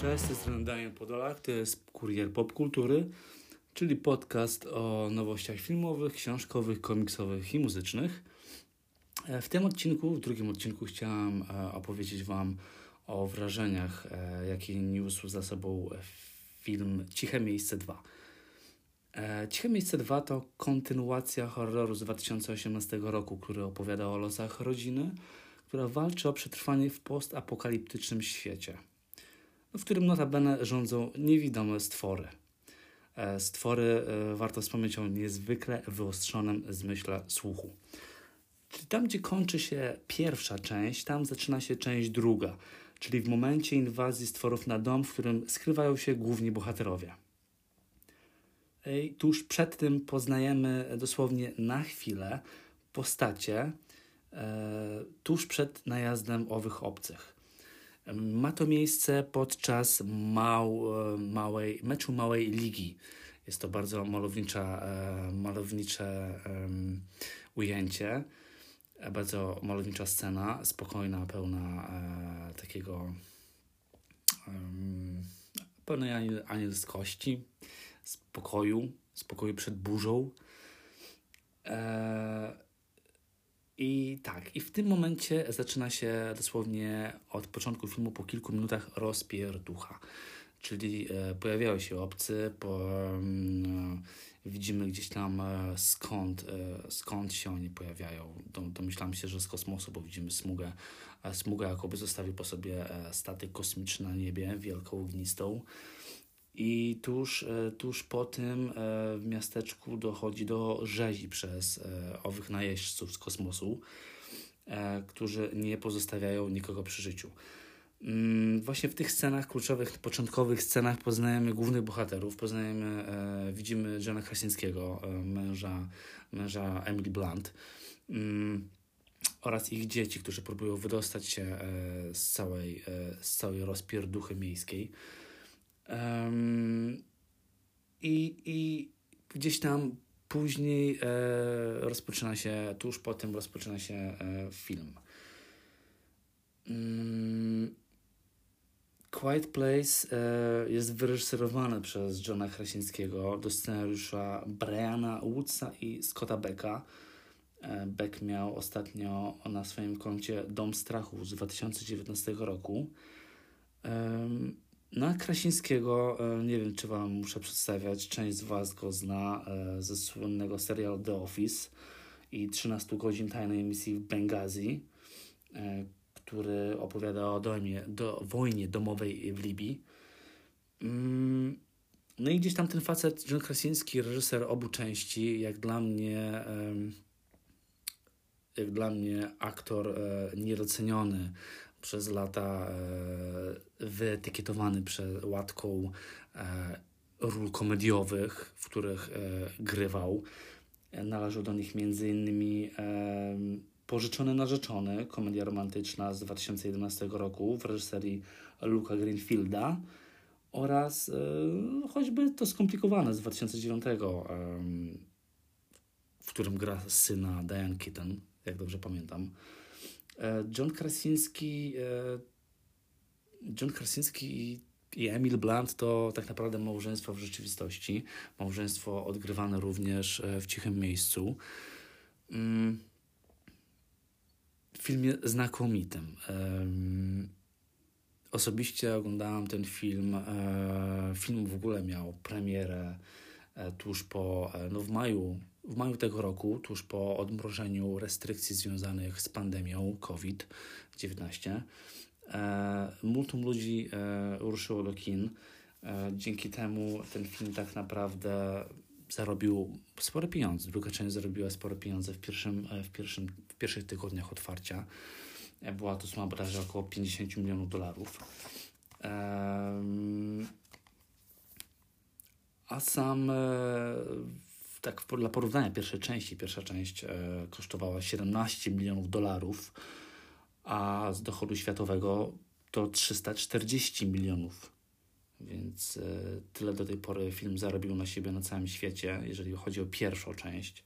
Cześć, z strony Daniel Podolak, to jest Kurier Popkultury, czyli podcast o nowościach filmowych, książkowych, komiksowych i muzycznych. E, w tym odcinku, w drugim odcinku chciałam e, opowiedzieć Wam o wrażeniach, e, jakie niósł za sobą film Ciche Miejsce 2. Ciche Miejsce 2 to kontynuacja horroru z 2018 roku, który opowiada o losach rodziny, która walczy o przetrwanie w postapokaliptycznym świecie – w którym notabene rządzą niewidome stwory. E, stwory, e, warto wspomnieć o niezwykle wyostrzonym zmyśle słuchu. Czyli tam, gdzie kończy się pierwsza część, tam zaczyna się część druga, czyli w momencie inwazji stworów na dom, w którym skrywają się główni bohaterowie. I tuż przed tym poznajemy dosłownie na chwilę postacie e, tuż przed najazdem owych obcych. Ma to miejsce podczas mał, małej, meczu małej ligi. Jest to bardzo malownicza, e, malownicze ujęcie, e, bardzo malownicza scena, spokojna, pełna e, takiego pełnej anielskości, spokoju, spokoju przed burzą. E, i tak, i w tym momencie zaczyna się dosłownie od początku filmu po kilku minutach rozpierducha. Czyli e, pojawiają się obcy, po, mm, widzimy gdzieś tam e, skąd, e, skąd się oni pojawiają. domyślam się, że z kosmosu, bo widzimy smugę. E, smugę jakoby zostawił po sobie e, statek kosmiczny na niebie, wielką ognistą. I tuż, e, tuż po tym e, w miasteczku dochodzi do rzezi przez e, owych najeźdźców z kosmosu, którzy nie pozostawiają nikogo przy życiu. Mm, właśnie w tych scenach, kluczowych, początkowych scenach poznajemy głównych bohaterów, poznajemy, widzimy Johna Krasinskiego, męża, męża Emily Blunt mm, oraz ich dzieci, którzy próbują wydostać się z całej, z całej rozpierduchy miejskiej. Um, i, I gdzieś tam później e, rozpoczyna się, tuż po tym rozpoczyna się e, film. Um, Quiet Place e, jest wyreżyserowany przez Johna Krasińskiego do scenariusza Briana Woodsa i Scotta Becka. E, Beck miał ostatnio na swoim koncie Dom Strachu z 2019 roku. Um, no, Krasińskiego, e, nie wiem czy Wam muszę przedstawiać, część z Was go zna e, ze słynnego serialu The Office i 13 godzin tajnej misji w Bengazi, e, który opowiada o dojmie, do, wojnie domowej w Libii. Mm, no i gdzieś tam ten facet, John Krasiński, reżyser obu części, jak dla mnie, jak dla mnie aktor niedoceniony przez lata e, wyetykietowany przez łatką e, ról komediowych, w których e, grywał. Należał do nich m.in. Pożyczony Narzeczony, komedia romantyczna z 2011 roku w reżyserii Luka Greenfielda oraz choćby to skomplikowane z 2009, e, w którym gra syna Diane Keaton, jak dobrze pamiętam. E, John Krasinski, e, John Krasinski i Emil Blunt to tak naprawdę małżeństwo w rzeczywistości. Małżeństwo odgrywane również e, w cichym miejscu. Mm. W filmie znakomitym. Osobiście oglądałem ten film. Film w ogóle miał premierę tuż po, no w maju w maju tego roku, tuż po odmrożeniu restrykcji związanych z pandemią COVID-19, e, multum ludzi e, ruszyło do kin. E, dzięki temu ten film tak naprawdę zarobił spore pieniądze. Druga część zarobiła spore pieniądze w, pierwszym, w, pierwszym, w pierwszych tygodniach otwarcia. Była to suma bodajże około 50 milionów dolarów. A sam tak dla porównania pierwszej części, pierwsza część e, kosztowała 17 milionów dolarów, a z dochodu światowego to 340 milionów. Więc e, tyle do tej pory film zarobił na siebie na całym świecie, jeżeli chodzi o pierwszą część.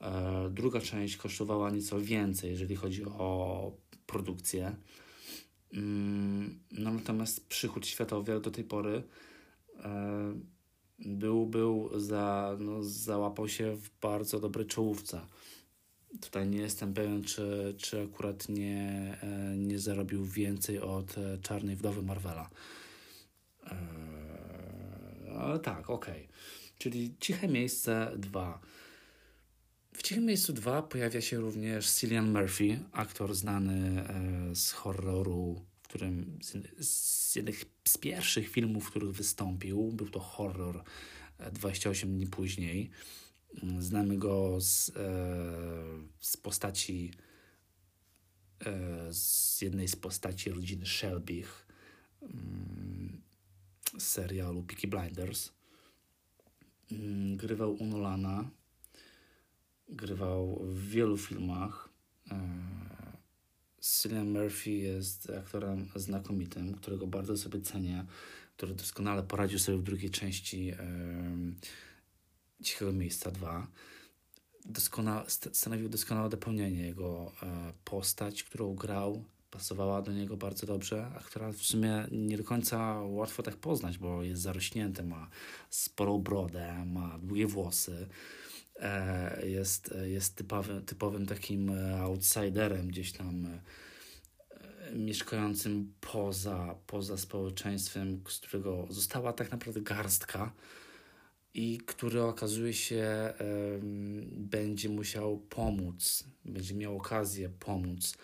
E, druga część kosztowała nieco więcej, jeżeli chodzi o produkcję. Mm, no natomiast przychód światowy do tej pory był, był za, no, załapał się w bardzo dobrej czołówce. Tutaj nie jestem pewien, czy, czy akurat nie, e, nie zarobił więcej od e, Czarnej Wdowy Marvela. Ale tak, okej. Okay. Czyli Ciche Miejsce 2. W Cichym Miejscu 2 pojawia się również Cillian Murphy, aktor znany z horroru którym z, z jednych z pierwszych filmów, w których wystąpił, był to horror 28 dni później. Mm, znamy go z, e, z postaci e, z jednej z postaci rodziny Shelbych mm, z serialu Peaky Blinders. Mm, grywał u Nolana, grywał w wielu filmach. Cillian Murphy jest aktorem znakomitym, którego bardzo sobie cenię, który doskonale poradził sobie w drugiej części e, Cichego Miejsca 2. Doskona, stanowił doskonałe dopełnienie jego e, postać, którą grał, pasowała do niego bardzo dobrze, a która w sumie nie do końca łatwo tak poznać, bo jest zarośnięty, ma sporą brodę, ma długie włosy jest, jest typowym, typowym takim e, outsiderem gdzieś tam e, mieszkającym poza, poza społeczeństwem, z którego została tak naprawdę garstka i który okazuje się będzie musiał pomóc, będzie miał okazję pomóc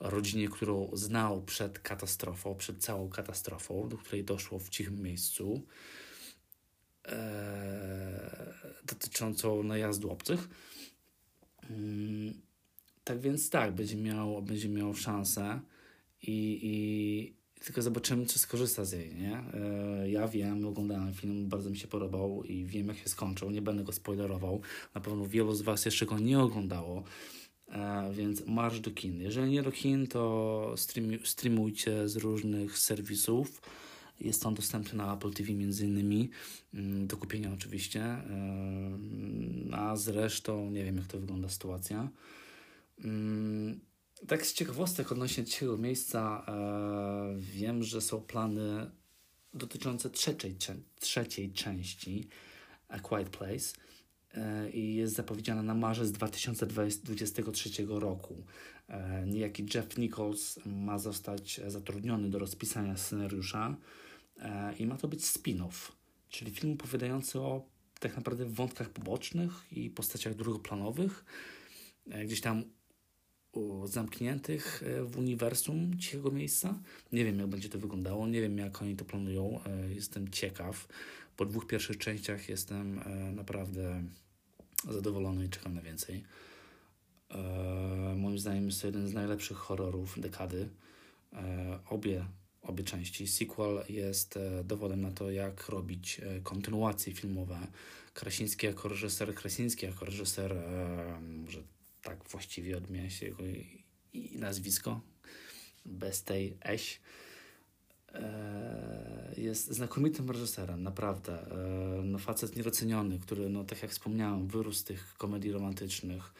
rodzinie, którą znał przed katastrofą, przed całą katastrofą, do której doszło w cichym miejscu. E, dotyczącą najazdu obcych. Mm, tak więc tak, będzie miał, będzie miał szansę i, i tylko zobaczymy, czy skorzysta z jej, nie? E, ja wiem, oglądałem film, bardzo mi się podobał i wiem, jak się skończył, nie będę go spoilerował. Na pewno wielu z Was jeszcze go nie oglądało, e, więc marsz do kin. Jeżeli nie do kin, to streamujcie z różnych serwisów jest on dostępny na Apple TV między innymi, mm, do kupienia oczywiście, a zresztą nie wiem jak to wygląda sytuacja. Mm, tak z ciekawostek odnośnie tego miejsca e, wiem, że są plany dotyczące trzeciej, trzeciej części A Quiet Place e, i jest zapowiedziana na marzec 2023 roku. E, niejaki Jeff Nichols ma zostać zatrudniony do rozpisania scenariusza E, i ma to być spin-off, czyli film opowiadający o tak naprawdę wątkach pobocznych i postaciach drugoplanowych, e, gdzieś tam zamkniętych e, w uniwersum cichego miejsca. Nie wiem, jak będzie to wyglądało, nie wiem, jak oni to planują. Jestem ciekaw. Po dwóch pierwszych częściach jestem naprawdę zadowolony i czekam na więcej. Moim zdaniem jest to jeden z najlepszych horrorów dekady. Obie obie części. Sequel jest e, dowodem na to, jak robić e, kontynuacje filmowe. Krasiński jako reżyser, Krasiński jako reżyser, e, może tak właściwie odmienia się jego nazwisko, bez tej eś, jest znakomitym reżyserem, naprawdę. No, facet niedoceniony, który, no, tak jak wspomniałem, wyrósł z tych komedii romantycznych,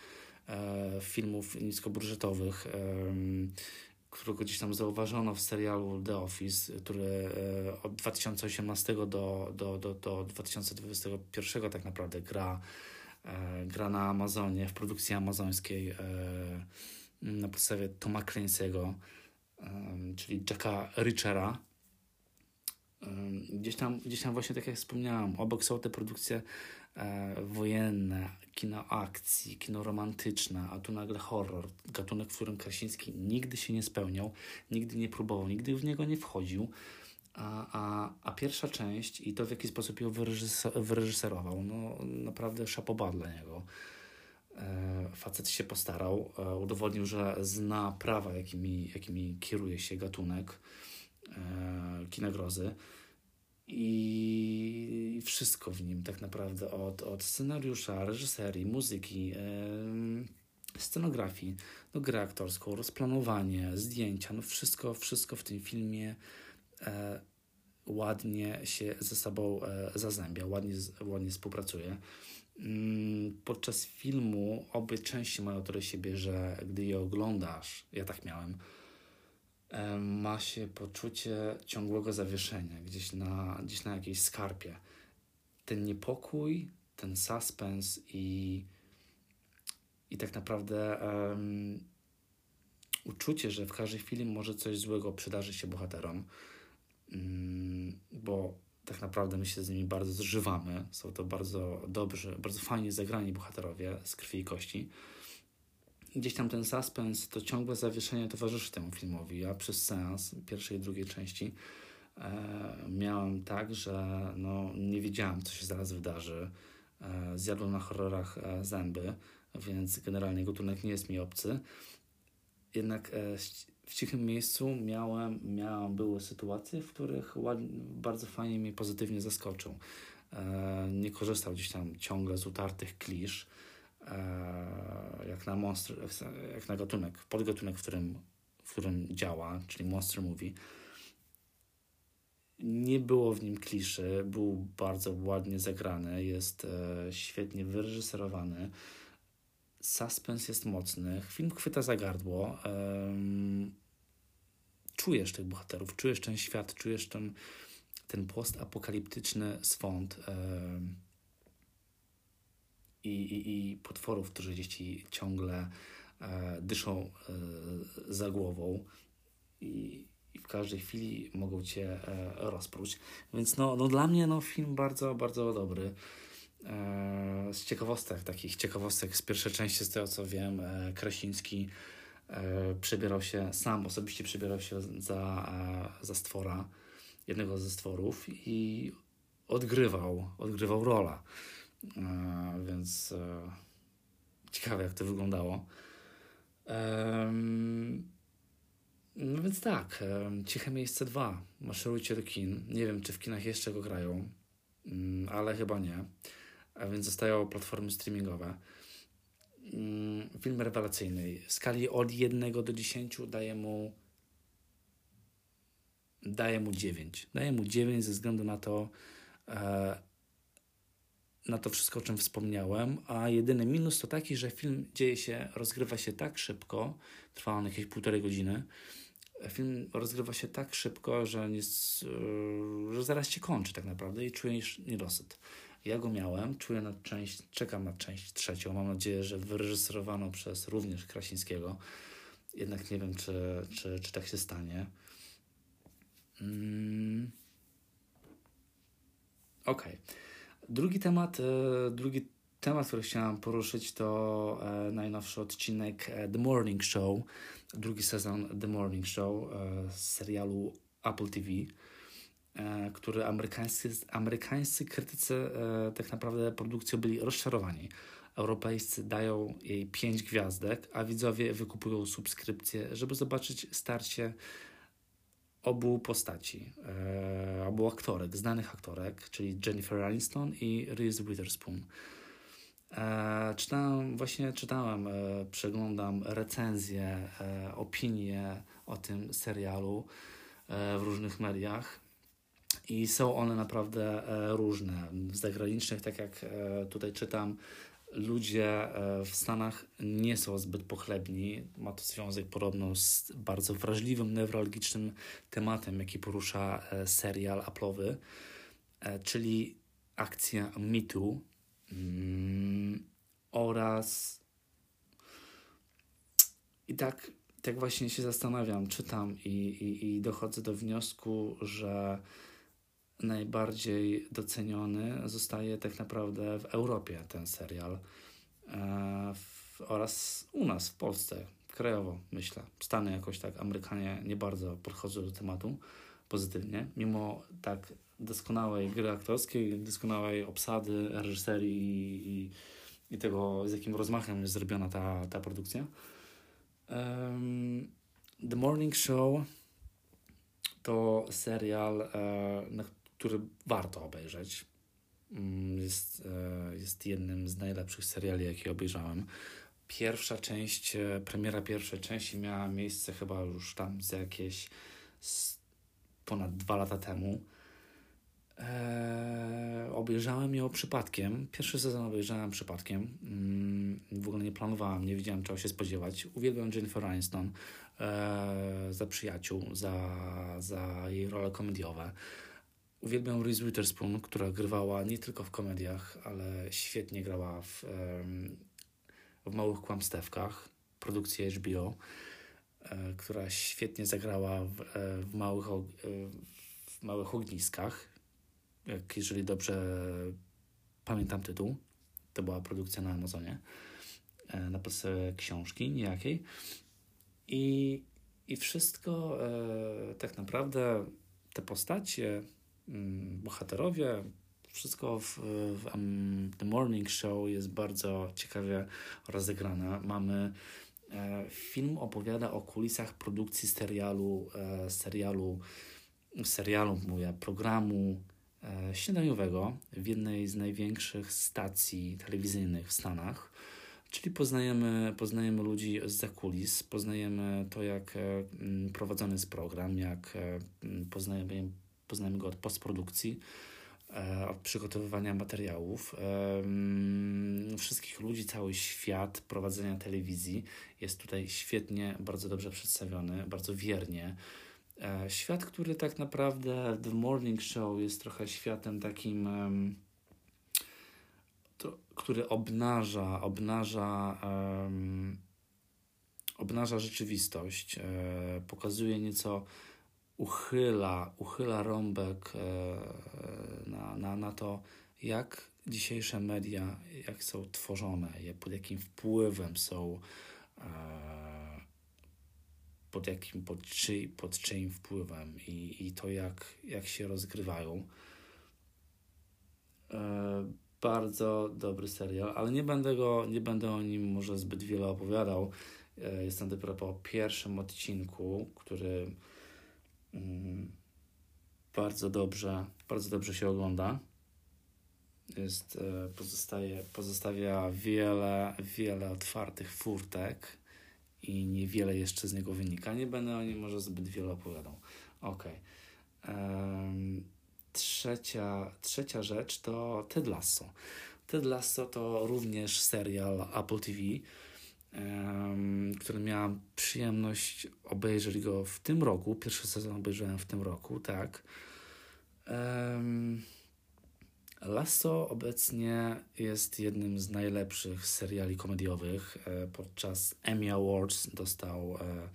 filmów niskobudżetowych, którego gdzieś tam zauważono w serialu The Office, który e, od 2018 do, do, do, do 2021 tak naprawdę gra, e, gra na Amazonie, w produkcji amazońskiej e, na podstawie Toma Clancy'ego, czyli Jacka Richera. Gdzieś tam, gdzieś tam właśnie tak jak wspomniałam, obok są te produkcje wojenne, kino akcji, kino romantyczne, a tu nagle horror, gatunek, w którym Krasiński nigdy się nie spełniał, nigdy nie próbował, nigdy w niego nie wchodził. A, a, a pierwsza część i to, w jaki sposób ją wyreżyserował, no naprawdę szapoba dla niego. E, facet się postarał, e, udowodnił, że zna prawa, jakimi, jakimi kieruje się gatunek e, kina grozy i wszystko w nim tak naprawdę od, od scenariusza, reżyserii, muzyki, e, scenografii, no grę aktorską, rozplanowanie, zdjęcia, no wszystko, wszystko w tym filmie e, ładnie się ze sobą e, zazębia, ładnie, ładnie współpracuje. Mm, podczas filmu obie części mają do siebie, że gdy je oglądasz, ja tak miałem, ma się poczucie ciągłego zawieszenia gdzieś na, gdzieś na jakiejś skarpie. Ten niepokój, ten suspens i, i tak naprawdę um, uczucie, że w każdej chwili może coś złego przydarzyć się bohaterom, um, bo tak naprawdę my się z nimi bardzo zżywamy. Są to bardzo dobrzy, bardzo fajnie zagrani bohaterowie z krwi i kości. Gdzieś tam ten suspens, to ciągłe zawieszenie towarzyszy temu filmowi. Ja przez seans pierwszej i drugiej części e, miałem tak, że no, nie wiedziałem, co się zaraz wydarzy. E, zjadłem na horrorach e, zęby, więc generalnie gatunek nie jest mi obcy. Jednak e, w cichym miejscu miałem, miałem, były sytuacje, w których bardzo fajnie mnie pozytywnie zaskoczył. E, nie korzystał gdzieś tam ciągle z utartych klisz, jak na monster, jak na gatunek, podgatunek, w którym, w którym działa, czyli monster movie. Nie było w nim kliszy, był bardzo ładnie zagrany, jest e, świetnie wyreżyserowany Suspens jest mocny, film chwyta za gardło. Czujesz tych bohaterów, czujesz ten świat, czujesz ten, ten postapokaliptyczny swąd i, i, i potworów, którzy gdzieś ci ciągle e, dyszą e, za głową i, i, w każdej chwili mogą cię e, rozpróć. Więc no, no dla mnie no, film bardzo, bardzo dobry. E, z ciekawostek, takich ciekawostek z pierwszej części, z tego co wiem, e, e, przebierał się, sam osobiście przebierał się za, za stwora, jednego ze stworów i odgrywał, odgrywał rolę. Więc ciekawe, jak to wyglądało. No więc tak, Ciche Miejsce 2. Maszerujcie do kin. Nie wiem, czy w kinach jeszcze go grają, mm, ale chyba nie a więc zostają platformy streamingowe. Mm, film rewelacyjny. W skali od 1 do 10 daję mu daję mu 9. Daję mu 9 ze względu na to e, na to wszystko, o czym wspomniałem, a jedyny minus to taki, że film dzieje się, rozgrywa się tak szybko, trwa on jakieś półtorej godziny, film rozgrywa się tak szybko, że, nie, e, że zaraz się kończy tak naprawdę i czujesz niedosyt. Ja go miałem, czuję na część, czekam na część trzecią. Mam nadzieję, że wyreżyserowaną przez również Krasińskiego. Jednak nie wiem, czy, czy, czy tak się stanie. Mm. Okej. Okay. Drugi temat, e, drugi temat, który chciałam poruszyć, to e, najnowszy odcinek e, The Morning Show, drugi sezon The Morning Show z serialu Apple TV. Który amerykańscy, amerykańscy krytycy tak naprawdę produkcją byli rozczarowani. Europejscy dają jej 5 gwiazdek, a widzowie wykupują subskrypcję, żeby zobaczyć starcie obu postaci, e, obu aktorek, znanych aktorek, czyli Jennifer Aniston i Reese Witherspoon. E, czytałem, właśnie czytałem, e, przeglądam recenzje, opinie o tym serialu w różnych mediach i są one naprawdę różne. W zagranicznych, tak jak tutaj czytam, ludzie e, w Stanach nie są zbyt pochlebni. Ma to związek podobno z bardzo wrażliwym, newralgicznym tematem, jaki porusza serial Apple'owy, czyli akcja MeToo mm, oraz i tak, tak właśnie się zastanawiam, czytam i, i, i dochodzę do wniosku, że najbardziej doceniony zostaje tak naprawdę w Europie ten serial e, w, oraz u nas w Polsce, krajowo myślę. Stany jakoś tak, Amerykanie nie bardzo podchodzą do tematu pozytywnie, mimo tak doskonałej gry aktorskiej, doskonałej obsady, reżyserii i, i, tego, z jakim rozmachem jest zrobiona ta, ta produkcja. Um, The Morning Show to serial, e, który warto obejrzeć. Mm, jest, e, jest jednym z najlepszych seriali, jakie obejrzałem. Pierwsza część, e, premiera pierwszej części miała miejsce chyba już tam z jakieś ponad dwa lata temu. E, obejrzałem ją przypadkiem. Pierwszy sezon obejrzałem przypadkiem. Mm, w ogóle nie planowałem, nie wiedziałem czego się spodziewać. Uwielbiam Jennifer Aniston e, za przyjaciół, za, za jej role komediowe. Uwielbiam Reese Witherspoon, która grywała nie tylko w komediach, ale świetnie grała w, w Małych Kłamstewkach, produkcji HBO, e, która świetnie zagrała w, e, w, małych, e, w Małych Ogniskach, jak jeżeli dobrze pamiętam tytuł. To była produkcja na Amazonie, na podstawie książki niejakiej. I, i wszystko tak naprawdę te postacie bohaterowie. Wszystko w, w um, The Morning Show jest bardzo ciekawie rozegrane. Mamy e, film opowiada o kulisach produkcji serialu, e, serialu, serialu mówię, programu e, śniadaniowego w jednej z największych stacji telewizyjnych w Stanach. Czyli poznajemy, poznajemy ludzi z zakulis, poznajemy to, jak e, prowadzony jest program, jak e, poznajemy poznajemy go od postprodukcji, e, od przygotowywania materiałów. Wszystkich ludzi, cały świat prowadzenia telewizji jest tutaj świetnie, bardzo dobrze przedstawiony, bardzo wiernie. E, świat, który tak naprawdę The Morning Show jest trochę światem takim, to, który obnaża, obnaża, um, obnaża rzeczywistość, e, pokazuje nieco uchyla, uchyla rąbek e, na, na, na to, jak dzisiejsze media, jak są tworzone, pod jakim wpływem są, e, pod jakim, pod, czyj, pod czyim wpływem i, i to, jak, jak się rozgrywają. E, bardzo dobry serial, ale nie będę, go, nie będę o nim może zbyt wiele opowiadał. Jestem dopiero po pierwszym odcinku, który bardzo dobrze, bardzo dobrze się ogląda. Jest, e, pozostaje, pozostawia wiele, wiele otwartych furtek i niewiele jeszcze z niego wynika. Nie będę o nim może zbyt wiele opowiadał. Ok. Um, trzecia, trzecia rzecz to Ted Lasso. Ted Lasso to również serial Apple TV który miałam przyjemność obejrzeć go w tym roku. Pierwszy sezon obejrzałem w tym roku, tak. Lasso obecnie jest jednym z najlepszych seriali komediowych. E, podczas Emmy Awards dostał, e,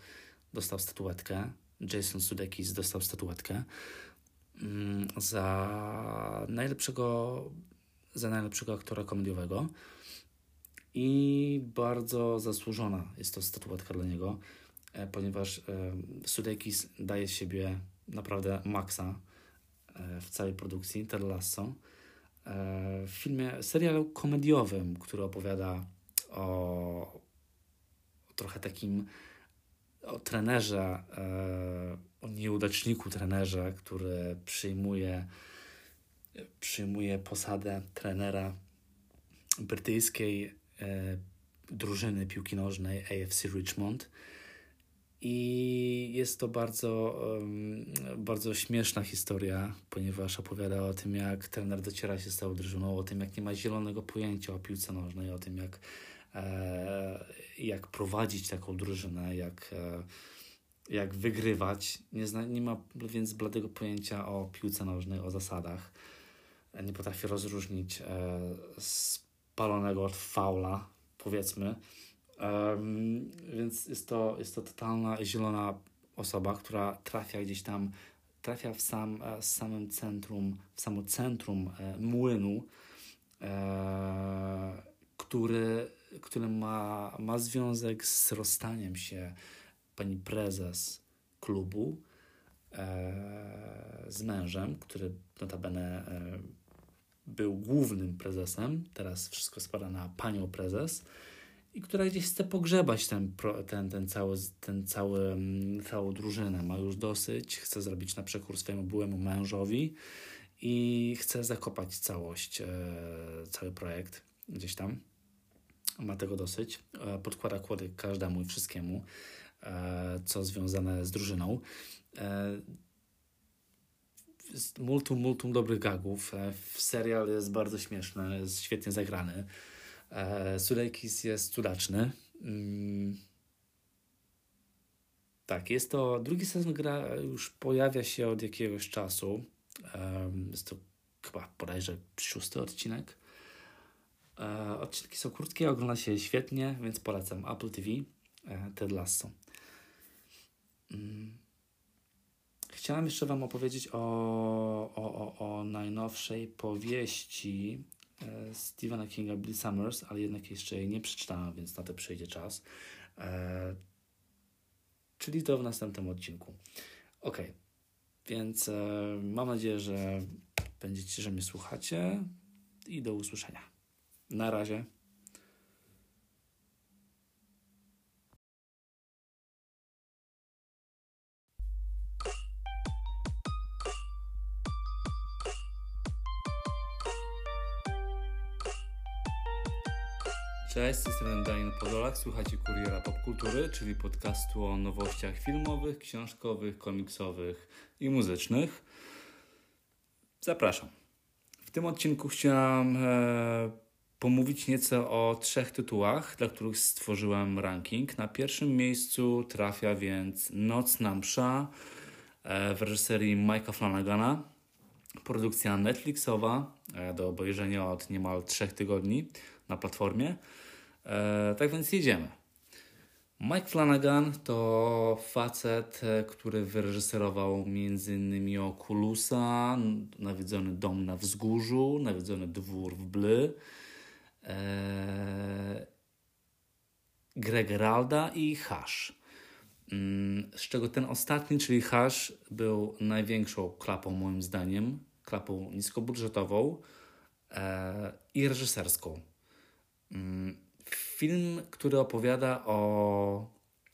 dostał statuetkę. Jason Sudeikis dostał statuetkę mm, za najlepszego za najlepszego aktora komediowego i bardzo zasłużona jest to statuetka dla niego, e, ponieważ e, Sudeikis daje z siebie naprawdę maksa e, w całej produkcji Ted Lasso. W filmie, serialu komediowym, który opowiada o, trochę takim o trenerze, o nieudaczniku trenerze, który przyjmuje, przyjmuje posadę trenera brytyjskiej drużyny piłki nożnej AFC Richmond. I jest to bardzo, bardzo śmieszna historia, ponieważ opowiada o tym, jak trener dociera się z całą drużyną, o tym, jak nie ma zielonego pojęcia o piłce nożnej, o tym, jak, e, jak prowadzić taką drużynę, jak, e, jak wygrywać. Nie, zna, nie ma więc bladego pojęcia o piłce nożnej, o zasadach. Nie potrafi rozróżnić spalonego od faula, powiedzmy. Um, więc jest to, jest to totalna zielona osoba, która trafia gdzieś tam, trafia w sam, w e, samym centrum, w samo centrum e, młynu, e, który, który ma, ma związek z rozstaniem się pani prezes klubu e, z mężem, który notabene e, był głównym prezesem, teraz wszystko spada na panią prezes, i która gdzieś chce pogrzebać ten, ten, ten, cały, ten cały, mm, całą drużynę. Ma już dosyć, chce zrobić na przekór swojemu byłemu mężowi i chce zakopać całość, e, cały projekt gdzieś tam. Ma tego dosyć. E, podkłada kłody każdemu i wszystkiemu, e, co związane z drużyną. Multum, multum dobrych gagów. E, serial jest bardzo śmieszny, jest świetnie zagrany. E, Sudeikis jest cudaczny. Mm. Tak, jest to drugi sezon gra już pojawia się od jakiegoś czasu. Jest to chyba bodajże szósty odcinek. E, odcinki są krótkie, ogląda się świetnie, więc polecam Apple TV, Ted Lasso. Mm. Chciałem jeszcze Wam opowiedzieć o, o, o, o najnowszej powieści e, Stephena Kinga Bill Summers, ale jednak jeszcze jej nie przeczytałem, więc na to przyjdzie czas. E, czyli to w następnym odcinku. Ok, więc e, mam nadzieję, że będziecie, że mnie słuchacie i do usłyszenia. Na razie. Cześć, strony Daniel Podolak, słuchacie Kuriera Popkultury, czyli podcastu o nowościach filmowych, książkowych, komiksowych i muzycznych. Zapraszam. W tym odcinku chciałam e, pomówić nieco o trzech tytułach, dla których stworzyłem ranking. Na pierwszym miejscu trafia więc Nocna Msza e, w reżyserii Mike'a Flanagana. Produkcja Netflixowa e, do obejrzenia od niemal trzech tygodni na platformie. E, tak więc jedziemy. Mike Flanagan to facet, e, który wyreżyserował m.in. Oculusa, Nawiedzony dom na wzgórzu, Nawiedzony dwór w Bly, e, Greg Geralda i Hash. Mm, z czego ten ostatni, czyli Hash, był największą klapą moim zdaniem, klapą niskobudżetową e, i reżyserską. Film, który opowiada o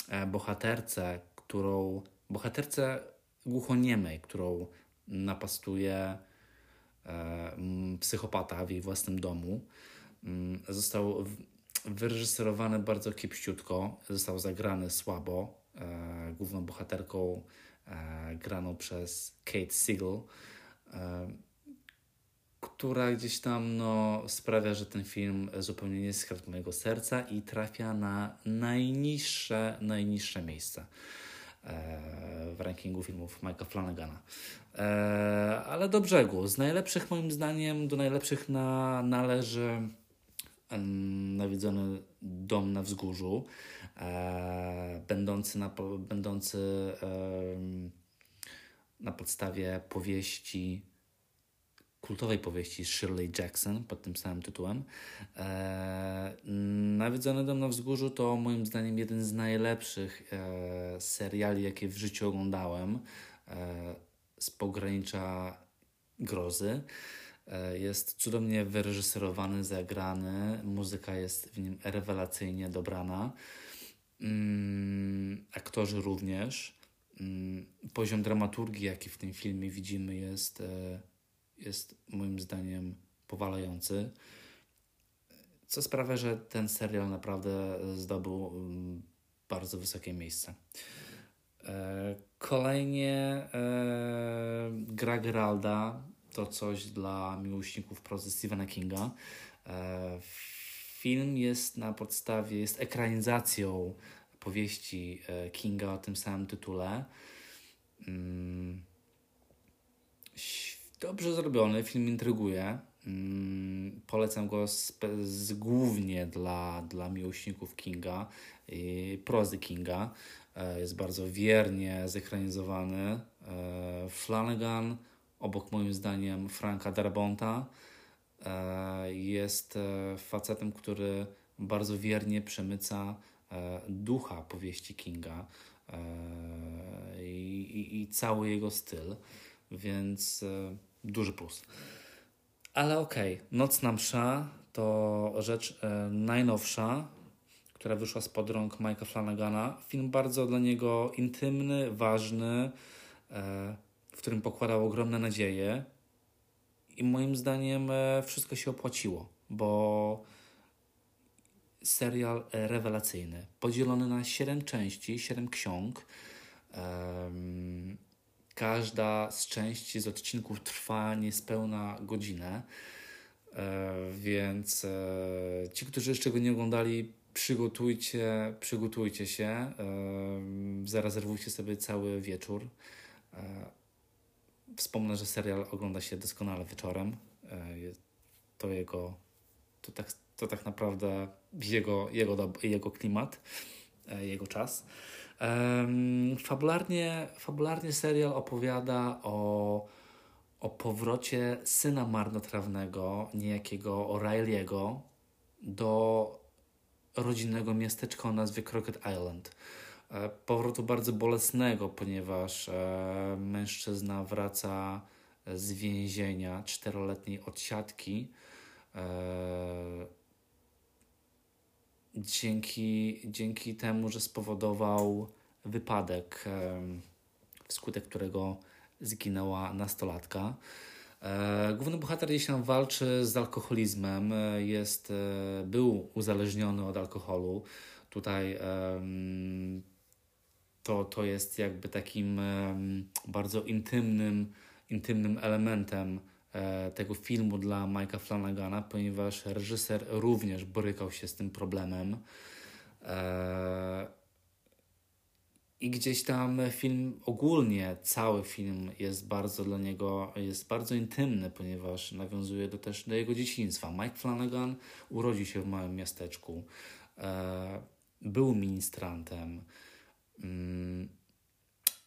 e, bohaterce, którą bohaterce głuchoniemej, którą napastuje e, psychopata w jej własnym domu. Mm, został wyreżyserowany bardzo kiepściutko, został zagrany słabo. E, główną bohaterką graną przez Kate Siegel która gdzieś tam no, sprawia, że ten film zupełnie nie skradł mojego serca i trafia na najniższe, najniższe miejsce e, w rankingu filmów Mike'a Flanagana. E, ale do brzegu. Z najlepszych moim zdaniem do najlepszych na, należy nawiedzony dom na wzgórzu, e, będący, na, będący na podstawie powieści kultowej powieści Shirley Jackson pod tym samym tytułem. E, Nawiedzony dom na wzgórzu to moim zdaniem jeden z najlepszych e, seriali, jakie w życiu oglądałem e, z pogranicza grozy. E, jest cudownie wyreżyserowany, zagrany, muzyka jest w nim rewelacyjnie dobrana. Mm, aktorzy również. Mm, poziom dramaturgii, jaki w tym filmie widzimy, jest e, jest moim zdaniem powalający. Co sprawia, że ten serial naprawdę zdobył mm, bardzo wysokie miejsce. E, kolejnie e, gra Geralda to coś dla miłośników prozy Stephena Kinga. E, film jest na podstawie, jest ekranizacją powieści Kinga o tym samym tytule. Dobrze zrobiony, film intryguje. Mm, polecam go z, głównie dla, dla miłośników Kinga i prozy Kinga. E, jest bardzo wiernie zekranizowany. E, Flanagan, obok moim zdaniem Franka Darabonta, e, jest facetem, który bardzo wiernie przemyca ducha powieści Kinga i, i, i cały jego styl. Więc duży plus. Ale okej, okay. Nocna Msza to rzecz e, najnowsza, która wyszła spod rąk Mike'a Flanagana. Film bardzo dla niego intymny, ważny, e, w którym pokładał ogromne nadzieje. I moim zdaniem e, wszystko się opłaciło, bo serial rewelacyjny, podzielony na 7 części, 7 ksiąg. Każda z części z odcinków trwa niespełna godzinę. E, więc e, ci, którzy jeszcze go nie oglądali, przygotujcie, przygotujcie się, e, zarezerwujcie sobie cały wieczór. Wspomnę, że serial ogląda się doskonale wieczorem. To jego, to tak, to tak naprawdę jego, jego, jego klimat, jego czas. Fabularnie, fabularnie serial opowiada o o powrocie syna marnotrawnego, niejakiego O'Reilly'ego, do rodzinnego miasteczka o nazwie Crockett Island. E, powrotu bardzo bolesnego, ponieważ e, mężczyzna wraca z więzienia czteroletniej odsiadki. E, dzięki, dzięki temu, że spowodował wypadek, wskutek którego zginęła nastolatka. E, główny bohater gdzieś tam walczy z alkoholizmem, e, jest, e, był uzależniony od alkoholu. Tutaj to, to jest jakby takim bardzo intymnym, intymnym elementem tego filmu dla Mike'a Flanagana, ponieważ reżyser również borykał się z tym problemem. I gdzieś tam film, ogólnie cały film jest bardzo dla niego, jest bardzo intymny, ponieważ nawiązuje do, też do jego dzieciństwa. Mike Flanagan urodził się w małym miasteczku, e, był ministrantem mm,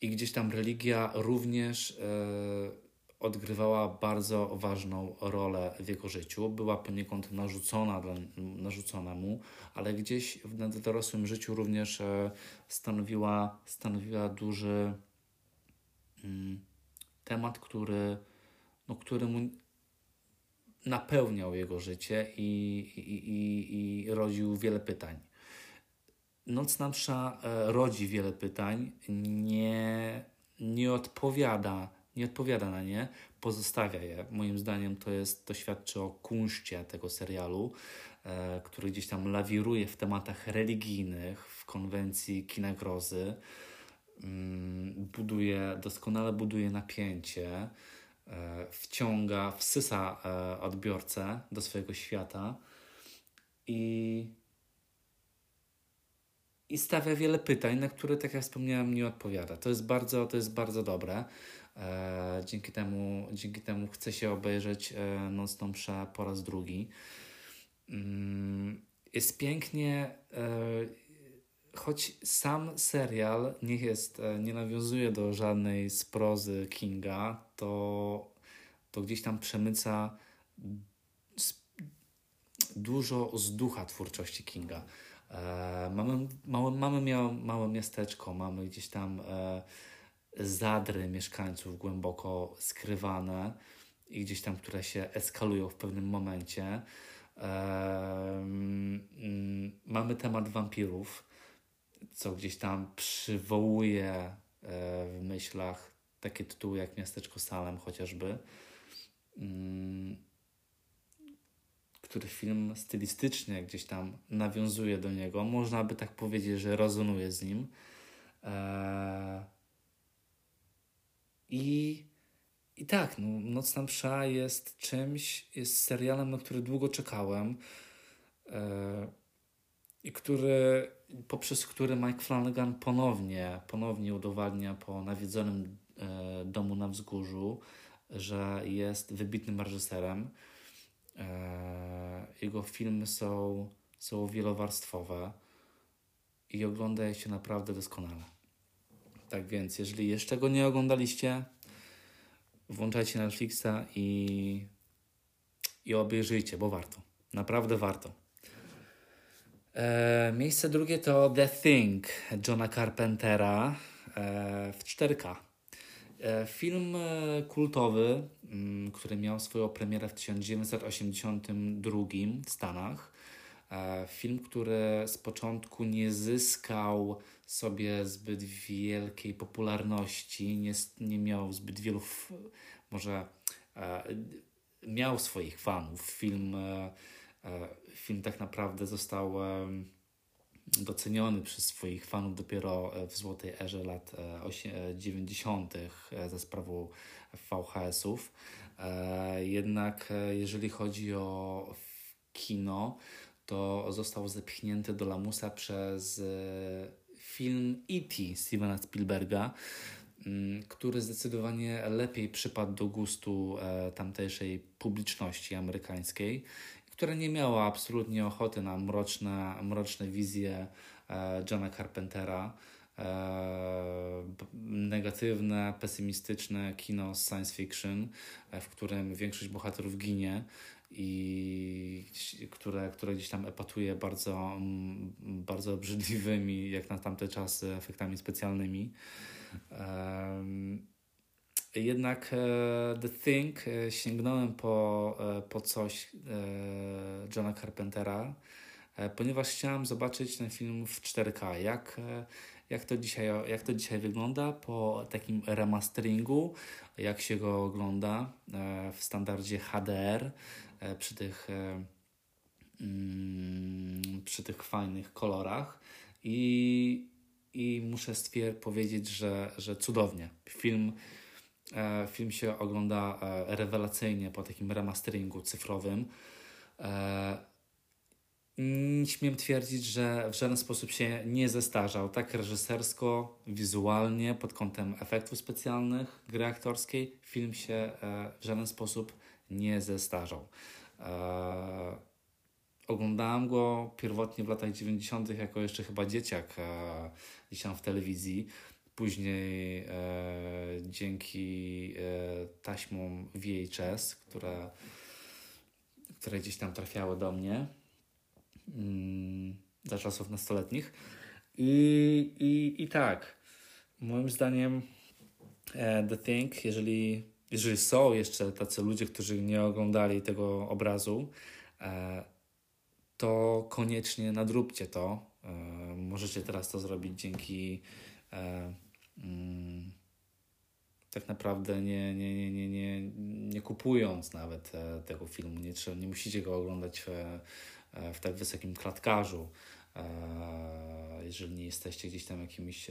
i gdzieś tam religia również e, odgrywała bardzo ważną rolę w jego życiu. Była poniekąd narzucona, narzucona mu, ale gdzieś w dorosłym życiu również e, stanowiła, stanowiła duży mm, temat, który, no, który mu napełniał jego życie i, i, i, i rodził wiele pytań. Noc Nadsza e, rodzi wiele pytań, nie, nie odpowiada nie odpowiada na nie, pozostawia je. Moim zdaniem to jest, to świadczy o kunszcie tego serialu, e, który gdzieś tam lawiruje w tematach religijnych, w konwencji kina grozy. Mm, buduje, doskonale buduje napięcie, e, wciąga, wsysa e, odbiorcę do swojego świata i i stawia wiele pytań, na które, tak jak wspomniałem, nie odpowiada. To jest bardzo, to jest bardzo dobre. E, dzięki, temu, dzięki temu chcę się obejrzeć e, Nocną po raz drugi. Mm, jest pięknie, e, choć sam serial nie jest, e, nie nawiązuje do żadnej z prozy Kinga, to, to gdzieś tam przemyca dużo z ducha twórczości Kinga. E, mamy, małe, mamy miał, małe miasteczko, mamy gdzieś tam e, zadry mieszkańców głęboko skrywane i gdzieś tam, które się eskalują w pewnym momencie. mamy temat wampirów, co gdzieś tam przywołuje e, w myślach takie tytuły jak Miasteczko Salem chociażby, mm, który film stylistycznie gdzieś tam nawiązuje do niego. Można by tak powiedzieć, że rezonuje z nim. E, i, i tak, no, Nocna Msza jest czymś, jest serialem, na który długo czekałem e, i który, poprzez który Mike Flanagan ponownie, ponownie udowadnia po nawiedzonym e, domu na wzgórzu, że jest wybitnym reżyserem. E, jego filmy są, są wielowarstwowe i ogląda się naprawdę doskonale. Tak więc, jeżeli jeszcze go nie oglądaliście, włączajcie Netflixa i, i obejrzyjcie, bo warto. Naprawdę warto. E, miejsce drugie to The Thing Johna Carpentera e, w 4K. E, film e, kultowy, mm, który miał swoją premierę w 1982 w Stanach. E, film, który z początku nie zyskał sobie zbyt wielkiej popularności, nie, nie miał zbyt wielu, może miał swoich fanów. Film, film tak naprawdę został doceniony przez swoich fanów dopiero w złotej erze lat 90. ze sprawą VHS-ów. Jednak jeżeli chodzi o kino, to został zepchnięty do lamusa przez film E.T. Stevena Spielberga, mm, który zdecydowanie lepiej przypadł do gustu e, tamtejszej publiczności amerykańskiej, która nie miała absolutnie ochoty na mroczne, mroczne wizje e, Johna Carpentera, e, negatywne, pesymistyczne kino science fiction, w którym większość bohaterów ginie i które, które gdzieś tam epatuje bardzo, bardzo obrzydliwymi, jak na tamte czasy, efektami specjalnymi. Jednak e, The Thing e, sięgnąłem po, e, po coś Johna Carpentera, ponieważ chciałem zobaczyć ten film w 4K. Jak, jak, to dzisiaj, jak to dzisiaj wygląda po takim remasteringu, jak się go ogląda w standardzie HDR przy tych, mm, przy tych fajnych kolorach i, i muszę stwier- powiedzieć, że, że cudownie. Film, film się ogląda rewelacyjnie po takim remasteringu cyfrowym. Śmiem twierdzić, że w żaden sposób się nie zestarzał, tak reżysersko, wizualnie, pod kątem efektów specjalnych, gry aktorskiej, film się w żaden sposób nie zestarzał. Oglądałem go pierwotnie w latach 90., jako jeszcze chyba dzieciak e, gdzieś tam w telewizji. Później e, dzięki e, taśmom VHS, które, które gdzieś tam trafiały do mnie mm, za czasów nastoletnich. I, i, i tak, moim zdaniem e, The Thing, jeżeli jeżeli są jeszcze tacy ludzie, którzy nie oglądali tego obrazu, e, to koniecznie nadróbcie to. E, możecie teraz to zrobić dzięki e, tak naprawdę nie, nie, nie, nie, nie, nie kupując nawet tego filmu. Nie, trzeba, nie musicie go oglądać w, w tak wysokim klatkarzu, jeżeli nie jesteście gdzieś tam jakimiś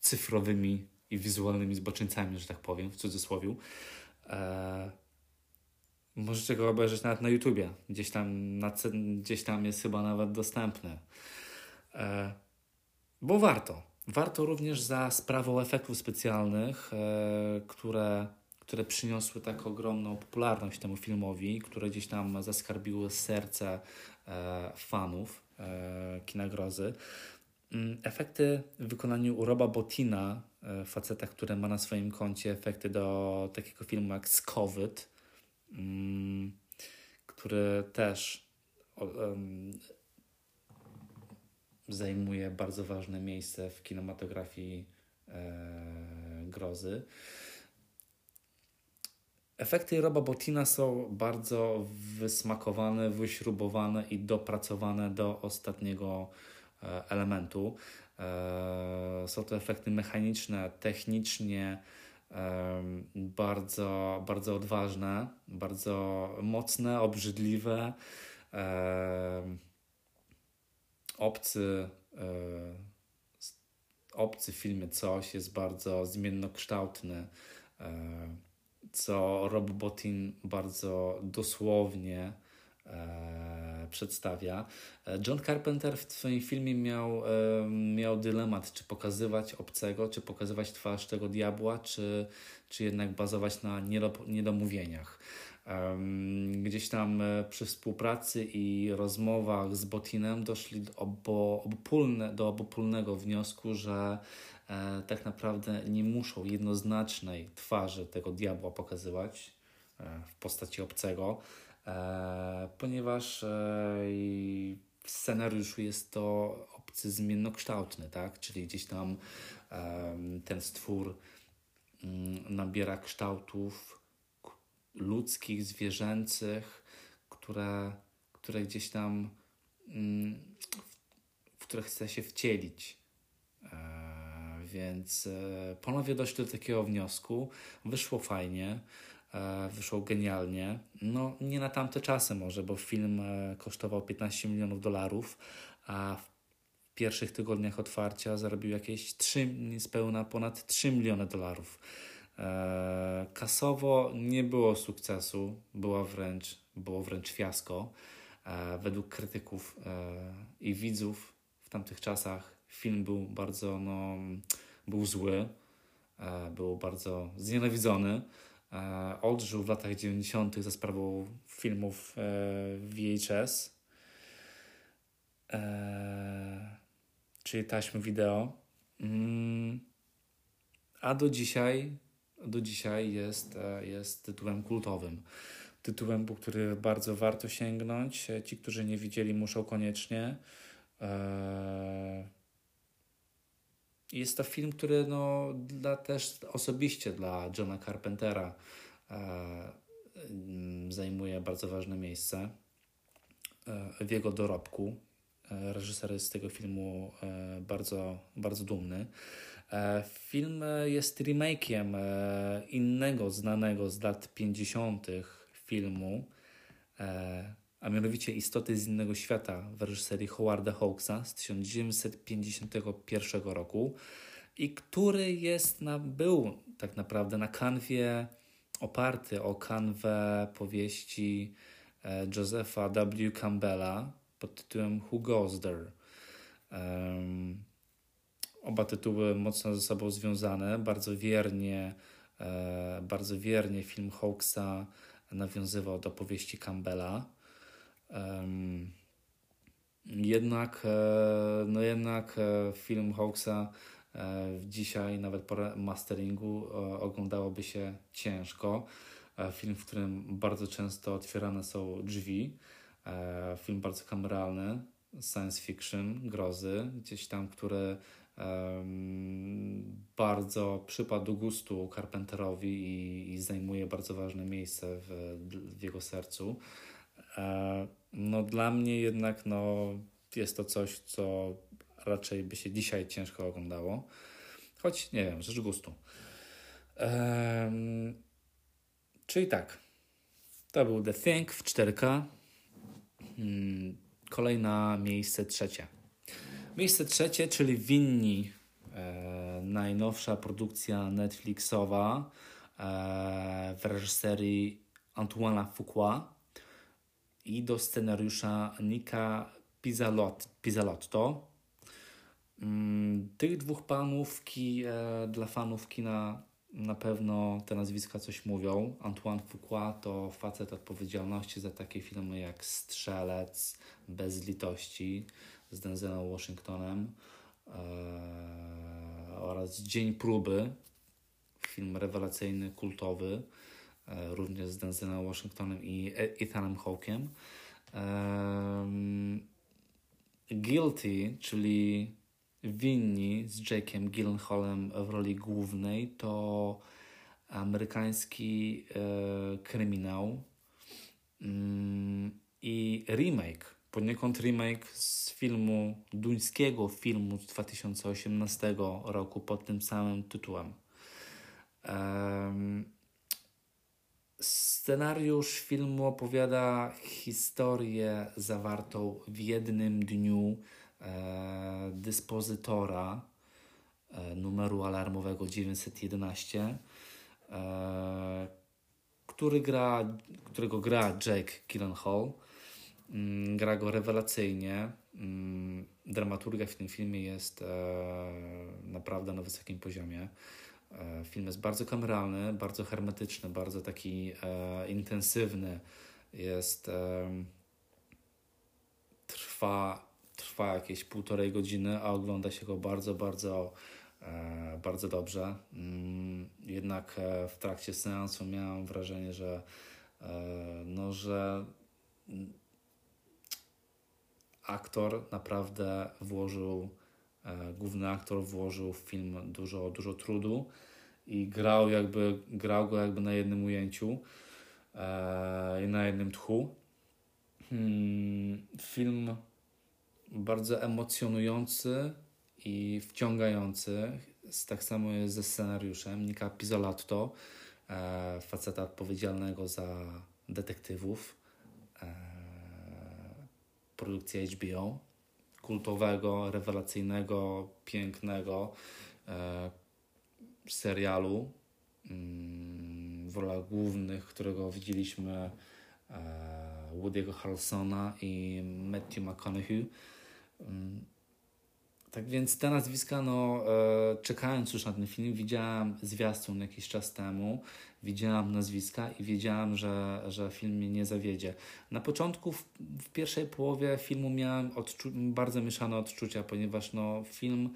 cyfrowymi i wizualnymi zboczyńcami, że tak powiem, w cudzysłowie. E, możecie go obejrzeć nawet na YouTubie. Gdzieś tam, na, gdzieś tam jest chyba nawet dostępny. E, bo warto. Warto również za sprawą efektów specjalnych, e, które, które przyniosły tak ogromną popularność temu filmowi, które gdzieś tam zaskarbiły serce e, fanów e, kina. Mm, efekty w wykonaniu Roba Botina, faceta, który ma na swoim koncie efekty do takiego filmu jak Skowyt, mm, który też zajmuje bardzo ważne miejsce w kinematografii e, grozy. Efekty Roba Botina są bardzo wysmakowane, wyśrubowane i dopracowane do ostatniego E, elementu. E, są to efekty mechaniczne, technicznie bardzo, bardzo odważne, bardzo mocne, obrzydliwe. Obcy, e, obcy filmie Coś jest bardzo zmiennokształtny, co Rob Bottin bardzo dosłownie przedstawia. E, John Carpenter w swoim filmie miał, e, miał dylemat, czy pokazywać obcego, czy pokazywać twarz tego diabła, czy, czy jednak bazować na niedomówieniach. Gdzieś tam e, przy współpracy i rozmowach z Botinem doszli do, obo, obopólne, do obopólnego wniosku, że e, tak naprawdę nie muszą jednoznacznej twarzy tego diabła pokazywać e, w postaci obcego, ponieważ w scenariuszu jest to obcy zmiennokształtny, tak? czyli gdzieś tam ten stwór mm, nabiera kształtów ludzkich, zwierzęcych, które, które gdzieś tam mm, w które chce się wcielić. E, więc ponownie doszli do takiego wniosku. Wyszło fajnie. E, wyszło genialnie. No, nie na tamte czasy może, bo film e, kosztował 15 milionów dolarów, a w pierwszych tygodniach otwarcia zarobił jakieś 3, niespełna ponad 3 miliony dolarów. E, kasowo nie było sukcesu, była wręcz, było wręcz fiasko. Według krytyków i widzów w tamtych czasach film był bardzo, no, był zły, był bardzo znienawidzony. E, odżył w latach 90. za sprawą filmów e, VHS, e, czyli taśmy wideo. Mm, a do dzisiaj, do dzisiaj jest, jest tytułem kultowym. Tytułem, po który bardzo warto sięgnąć. Ci, którzy nie widzieli, muszą koniecznie. Jest to film, który no, dla, też osobiście dla Johna Carpentera e, zajmuje bardzo ważne miejsce e, w jego dorobku. E, reżyser jest z tego filmu e, bardzo, bardzo dumny. E, film jest remake'iem e, innego znanego z lat 50. filmu a mianowicie Istoty z innego świata w reżyserii Howarda Hawksa z 1951 roku i który jest na, był tak naprawdę na kanwie oparty o kanwę powieści e, Josepha W. Campbella pod tytułem Who Goes There. Um, oba tytuły mocno ze sobą związane, bardzo wiernie, e, bardzo wiernie film Hawksa nawiązywał do powieści Campbella. Jednak, e, no jednak e, film Hawksa dzisiaj, nawet po masteringu, oglądałoby się ciężko. Film, w którym bardzo często otwierane są drzwi. Film bardzo kameralny, science fiction, grozy, gdzieś tam, który bardzo przypadł gustu Carpenterowi i, i zajmuje bardzo ważne miejsce w, w jego sercu. No dla mnie jednak no, jest to coś, co raczej by się dzisiaj ciężko oglądało. Choć nie wiem, rzecz gustu. Um, czyli tak. To był The Thing w 4K. Hmm, kolejna miejsce trzecie. Miejsce trzecie, czyli Winni. E, najnowsza produkcja Netflixowa e, w reżyserii Antoine'a Fuqua i do scenariusza Nika Pizzalot. Mm, tych dwóch panów ki, e, dla fanów kina na pewno te nazwiska coś mówią. Antoine Fuqua to facet odpowiedzialności za takie filmy jak Strzelec, Bez litości z Denzelem Washingtonem e, oraz Dzień próby, film rewelacyjny, kultowy E, również z Denzelem Washingtonem i Ethanem Hawkiem. Guilty, czyli Winni z Jake'em Gyllenhaalem w roli głównej, to amerykański e, kryminał i remake, poniekąd remake z filmu, duńskiego filmu z 2018 roku pod tym samym tytułem. Um, Scenariusz filmu opowiada historię zawartą w jednym dniu e, dyspozytora e, numeru alarmowego 911, e, który gra, którego gra Jake Gyllenhaal. Mm, gra go rewelacyjnie. Mm, dramaturgia w tym filmie jest e, naprawdę na wysokim poziomie. E, film jest bardzo kameralny, bardzo hermetyczny, bardzo taki e, intensywny. Jest. Trwa, trwa jakieś półtorej godziny, a ogląda się go bardzo, bardzo, bardzo dobrze. Mm, jednak w trakcie seansu miałem wrażenie, że, no, że aktor naprawdę włożył E, główny aktor włożył w film dużo, dużo trudu i grał, jakby, grał go jakby na jednym ujęciu e, i na jednym tchu. Hmm, film bardzo emocjonujący i wciągający. Tak samo jest ze scenariuszem Nika Pizzolatto. e, faceta odpowiedzialnego za detektywów, produkcji HBO, kultowego, rewelacyjnego, pięknego e, serialu mm, w rolach głównych, którego widzieliśmy e, Woody'ego Harrelsona i Matthew McConaughey. Mm, tak więc te nazwiska, no, e, czekając już na ten film, widziałam zwiastun jakiś czas temu, widziałam nazwiska i wiedziałam, że, że film mnie nie zawiedzie. Na początku, w, w pierwszej połowie filmu miałam odczu- bardzo mieszane odczucia, ponieważ no, film,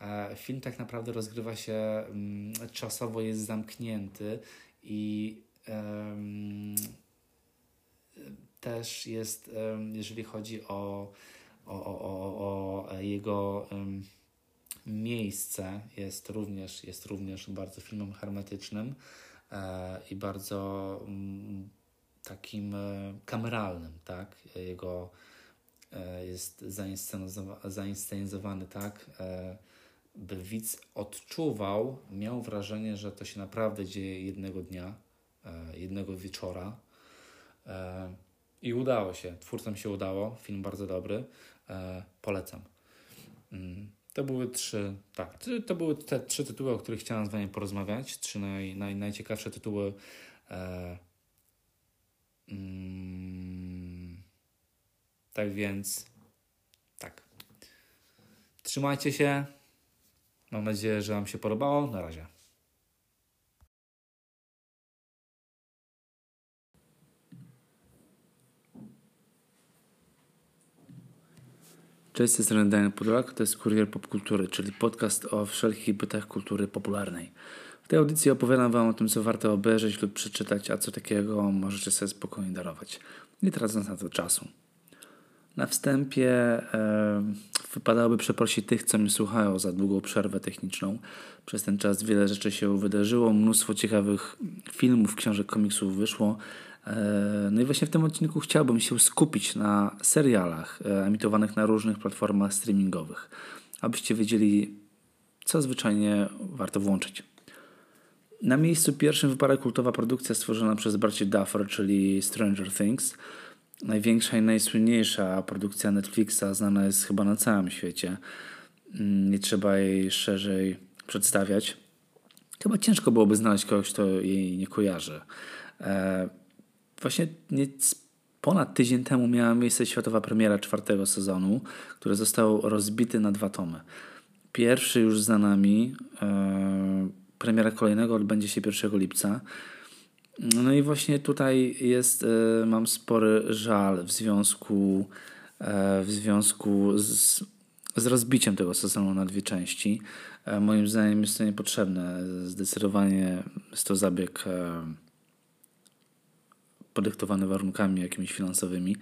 e, film tak naprawdę rozgrywa się mm, czasowo, jest zamknięty i też jest, jeżeli chodzi o o, o, o, o jego um, miejsce jest również, jest również bardzo filmem hermetycznym e, i bardzo um, takim e, kameralnym, tak? Jego e, jest zainscenizowany tak, e, by widz odczuwał, miał wrażenie, że to się naprawdę dzieje jednego dnia, e, jednego wieczora. E, I udało się, twórcom się udało, film bardzo dobry. E, polecam. Mm, to były trzy, tak, to były te trzy tytuły, o których chciałem z Wami porozmawiać. Trzy naj, naj, najciekawsze tytuły. E, mm, tak więc, tak. Trzymajcie się. Mam nadzieję, że Wam się podobało. Na razie. Cześć, z tej Daniel Podolak, to jest Kurier Popkultury, czyli podcast o wszelkich bytach kultury popularnej. W tej audycji opowiadam Wam o tym, co warto obejrzeć lub przeczytać, a co takiego możecie sobie spokojnie darować. Nie tracąc na to czasu. Na wstępie e, wypadałoby przeprosić tych, co mnie słuchają za długą przerwę techniczną. Przez ten czas wiele rzeczy się wydarzyło, mnóstwo ciekawych filmów, książek, komiksów wyszło, no i właśnie w tym odcinku chciałbym się skupić na serialach e, emitowanych na różnych platformach streamingowych, abyście wiedzieli, co zwyczajnie warto włączyć. Na miejscu pierwszym wypada kultowa produkcja stworzona przez braci Duffer, czyli Stranger Things. Największa i najsłynniejsza produkcja Netflixa, znana jest chyba na całym świecie. Mm, nie trzeba jej szerzej przedstawiać. Chyba ciężko byłoby znaleźć kogoś, kto jej nie kojarzy. E, właśnie ponad tydzień temu miała miejsce światowa premiera czwartego sezonu, który został rozbity na dwa tomy. Pierwszy już za nami, e, premiera kolejnego odbędzie się 1 lipca. No i właśnie tutaj jest, e, mam spory żal w związku, e, w związku z, z rozbiciem tego sezonu na dwie części. E, moim zdaniem jest to niepotrzebne. Zdecydowanie jest to zabieg e, podyktowany warunkami jakimiś finansowymi.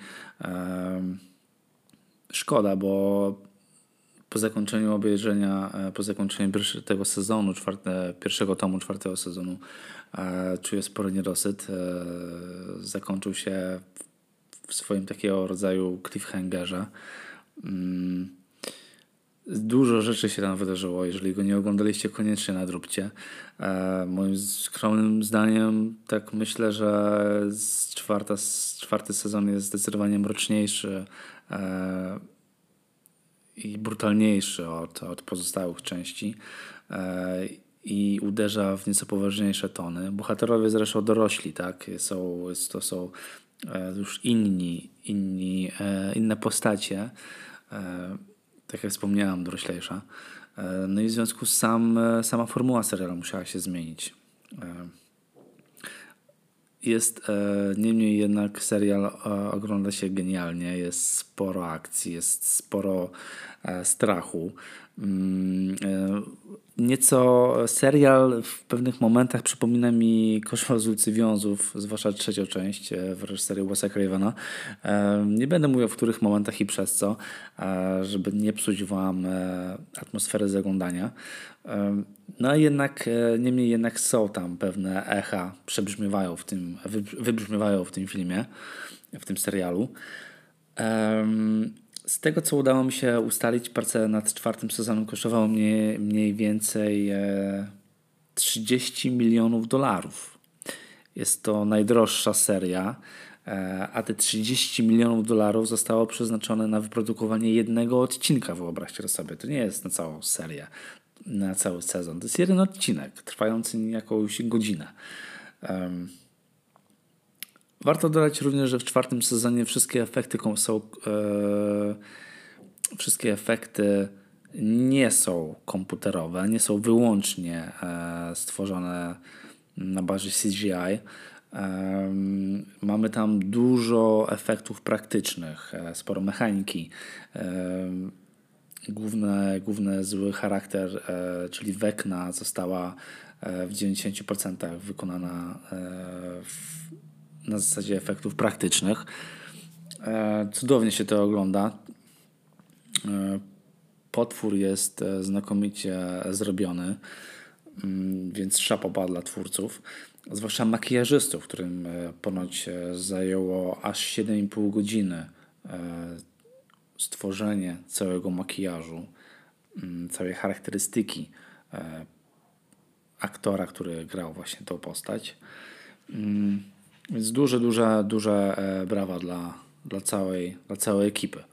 Szkoda, bo po zakończeniu obejrzenia, e, po zakończeniu tego sezonu, czwarte, pierwszego tomu czwartego sezonu, e, czuję spory niedosyt. E, zakończył się w swoim takiego rodzaju cliffhangerze. Mm, Dużo rzeczy się tam wydarzyło. Jeżeli go nie oglądaliście, koniecznie nadróbcie. E, moim skromnym zdaniem, tak myślę, że czwarta, czwarty sezon jest zdecydowanie mroczniejszy e, i brutalniejszy od, od pozostałych części. E, i uderza w nieco poważniejsze tony. Bohaterowie zresztą dorośli, tak? Są, to są e, już inni, inni e, inne postacie. Tak jak wspomniałam, doroślejsza. E, no i w związku z sam, e, sama formuła serialu musiała się zmienić. E, jest niemniej jednak serial ogląda się genialnie, jest sporo akcji, jest sporo strachu. Nieco serial w pewnych momentach przypomina mi Koszmar z ulicy Wiązów, zwłaszcza trzecią część e, w reżyserii Wes'a Cravena. E, nie będę mówił w których momentach i przez co, e, żeby nie psuć wam atmosfery zaglądania. No jednak, niemniej jednak są tam pewne echa, przebrzmiewają w tym, wybrzmiewają w tym filmie, w tym serialu. Z tego, co udało mi się ustalić, praca nad czwartym sezonem kosztowało mnie mniej więcej 30 milionów dolarów. Jest to najdroższa seria, e, a te 30 milionów dolarów zostało przeznaczone na wyprodukowanie jednego odcinka, wyobraźcie sobie. To nie jest na całą serię, na cały sezon. To jest jeden odcinek, trwający jakąś godzinę. Um, warto dodać również, że w czwartym sezonie wszystkie efekty są e, wszystkie efekty nie są komputerowe, nie są wyłącznie e, stworzone na bazie CGI. Mamy tam dużo efektów praktycznych, e, sporo mechaniki. Główny, główny zły charakter, e, czyli Wekna, została w 90% wykonana w, na zasadzie efektów praktycznych. Cudownie się to ogląda potwór jest e, znakomicie zrobiony, mm, więc szapoba dla twórców, zwłaszcza makijażystów, którym e, ponoć e, zajęło aż 7,5 godziny stworzenie całego makijażu, mm, całej charakterystyki aktora, który grał właśnie tą postać. Więc duże, duże, duże brawa dla, dla, całej, dla całej ekipy.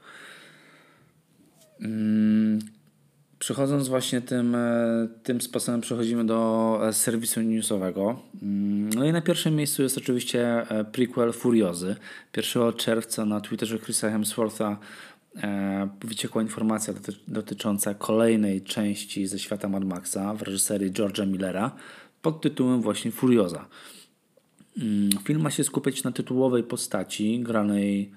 Mm, przechodząc właśnie tym, e, tym sposobem, przechodzimy do e, serwisu newsowego. Mm, no i na pierwszym miejscu jest oczywiście e, prequel Furiozy. 1 czerwca na Twitterze Chrisa Hemswortha wyciekła informacja dotycząca kolejnej części ze świata Mad Maxa w reżyserii George'a Millera pod tytułem właśnie Furioza. Mm, film ma się skupiać na tytułowej postaci granej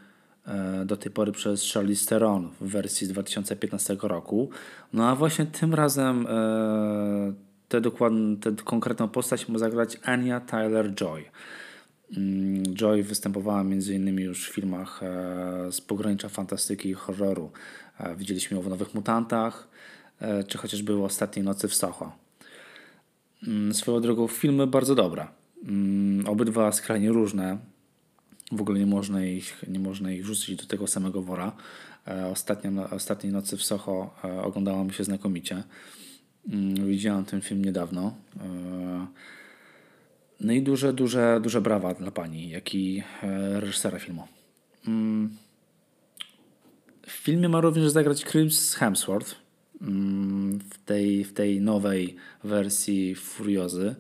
E, do tej pory przez Charlize Theron w wersji z 2015 roku. No a właśnie tym razem e, tę dokładną, tę konkretną postać ma zagrać Anya Tyler-Joy. Mm, Joy występowała m.in. już w filmach e, z pogranicza fantastyki i horroru. Widzieliśmy ją w Nowych Mutantach, czy chociażby w Ostatniej Nocy w Soho. Mm, swoją drogą filmy bardzo dobre. Mm, obydwa skrajnie różne, w ogóle nie można ich, nie można ich wrzucić do tego samego wora. E, ostatnia, ostatniej nocy w Soho e, oglądało mi się znakomicie. Mm, widziałem ten film niedawno. E, no i duże, duże, duże brawa dla pani, jak i reżysera filmu. Mm, w filmie ma również zagrać Chris Hemsworth w tej, w tej nowej wersji Furiozy.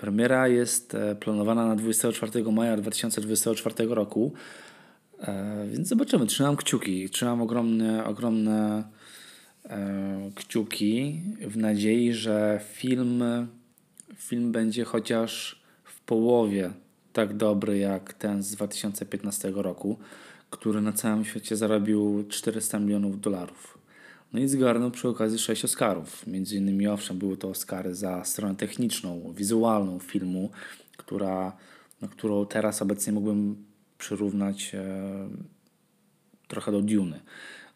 Premiera jest e, planowana na 24 maja 2024 roku, e, więc zobaczymy. Trzymam kciuki. Trzymam ogromne, ogromne e, kciuki w nadziei, że film, film będzie chociaż w połowie tak dobry jak ten z 2015 roku, który na całym świecie zarobił 400 milionów dolarów. No i zgarnął przy okazji sześć Oscarów. Między innymi, owszem, były to Oscary za stronę techniczną, wizualną filmu, która, no, którą teraz obecnie mógłbym przyrównać e, trochę do Duny.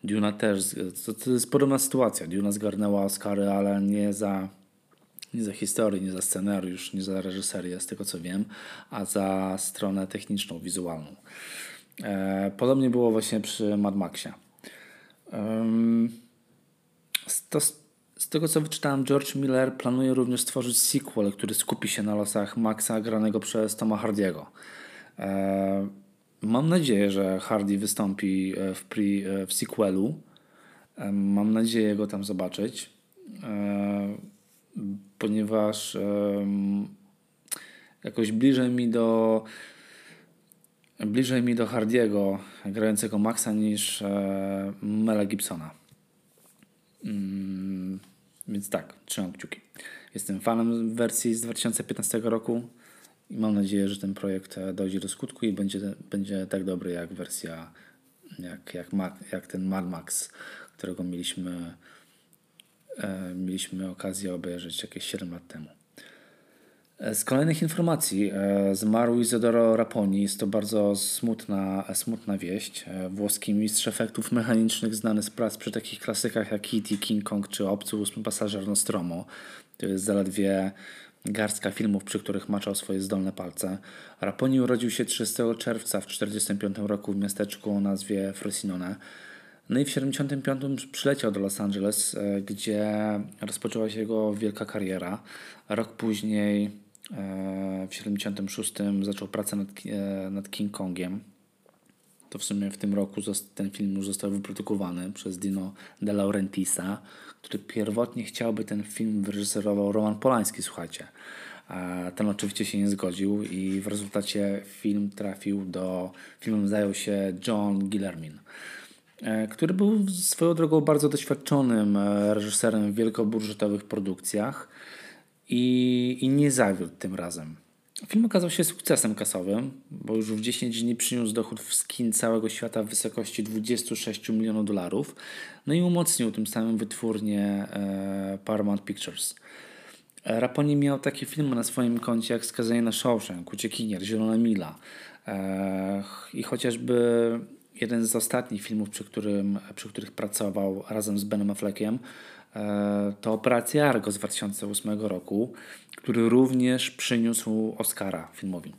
Duna też, to, to jest podobna sytuacja. Duna zgarnęła Oscary, ale nie za, nie za historię, nie za scenariusz, nie za reżyserię, z tego co wiem, a za stronę techniczną, wizualną. E, podobnie było właśnie przy Mad Maxie. Um, to, z tego co wyczytałem, George Miller planuje również stworzyć sequel, który skupi się na losach Maxa granego przez Toma Hardiego. E, mam nadzieję, że Hardy wystąpi e, w, pre, e, w sequelu. Mam nadzieję go tam zobaczyć, ponieważ jakoś bliżej mi do bliżej mi do Hardiego grającego Maxa niż Mela Gibsona. Mm, więc tak, trzymam kciuki. Jestem fanem wersji z 2015 roku i mam nadzieję, że ten projekt e, dojdzie do skutku i będzie, będzie tak dobry jak wersja, jak, jak, jak ten Mad Max, którego mieliśmy, e, mieliśmy okazję obejrzeć jakieś 7 lat temu. E, z kolejnych informacji e, zmarł Isidoro Raponi. Jest to bardzo smutna, smutna wieść. E, włoski mistrz efektów mechanicznych znany z prac przy takich klasykach jak E.T., King Kong czy Obcy Ósmy Pasażer Nostromo. To jest zaledwie garstka filmów, przy których maczał swoje zdolne palce. Raponi urodził się 30 czerwca w 1945 roku w miasteczku o nazwie Frosinone. No i w 1975 przyleciał do Los Angeles, gdzie rozpoczęła się jego wielka kariera. Rok później w 1976 zaczął pracę nad, nad King Kongiem. To w sumie w tym roku ten film już został wyprodukowany przez Dino De Laurentisa, który pierwotnie chciałby ten film wyreżyserował Roman Polański, słuchajcie. Ten oczywiście się nie zgodził i w rezultacie film trafił do... Filmem zajął się John Guillermin, e, który był swoją drogą bardzo doświadczonym e, reżyserem w wielkobudżetowych produkcjach i, i nie zawiódł tym razem. Film okazał się sukcesem kasowym, bo już w 10 dni przyniósł dochód w skin całego świata w wysokości 26 milionów dolarów, no i umocnił tym samym wytwórnię e, Paramount Pictures. Raponi miał takie filmy na swoim koncie jak Skazanie na Shawshank, Uciekinier, Zielona Mila e, i chociażby jeden z ostatnich filmów, przy, którym, przy których pracował razem z Benem Affleckiem, e, to Operacja Argo z 2008 roku, który również przyniósł Oscara filmowi.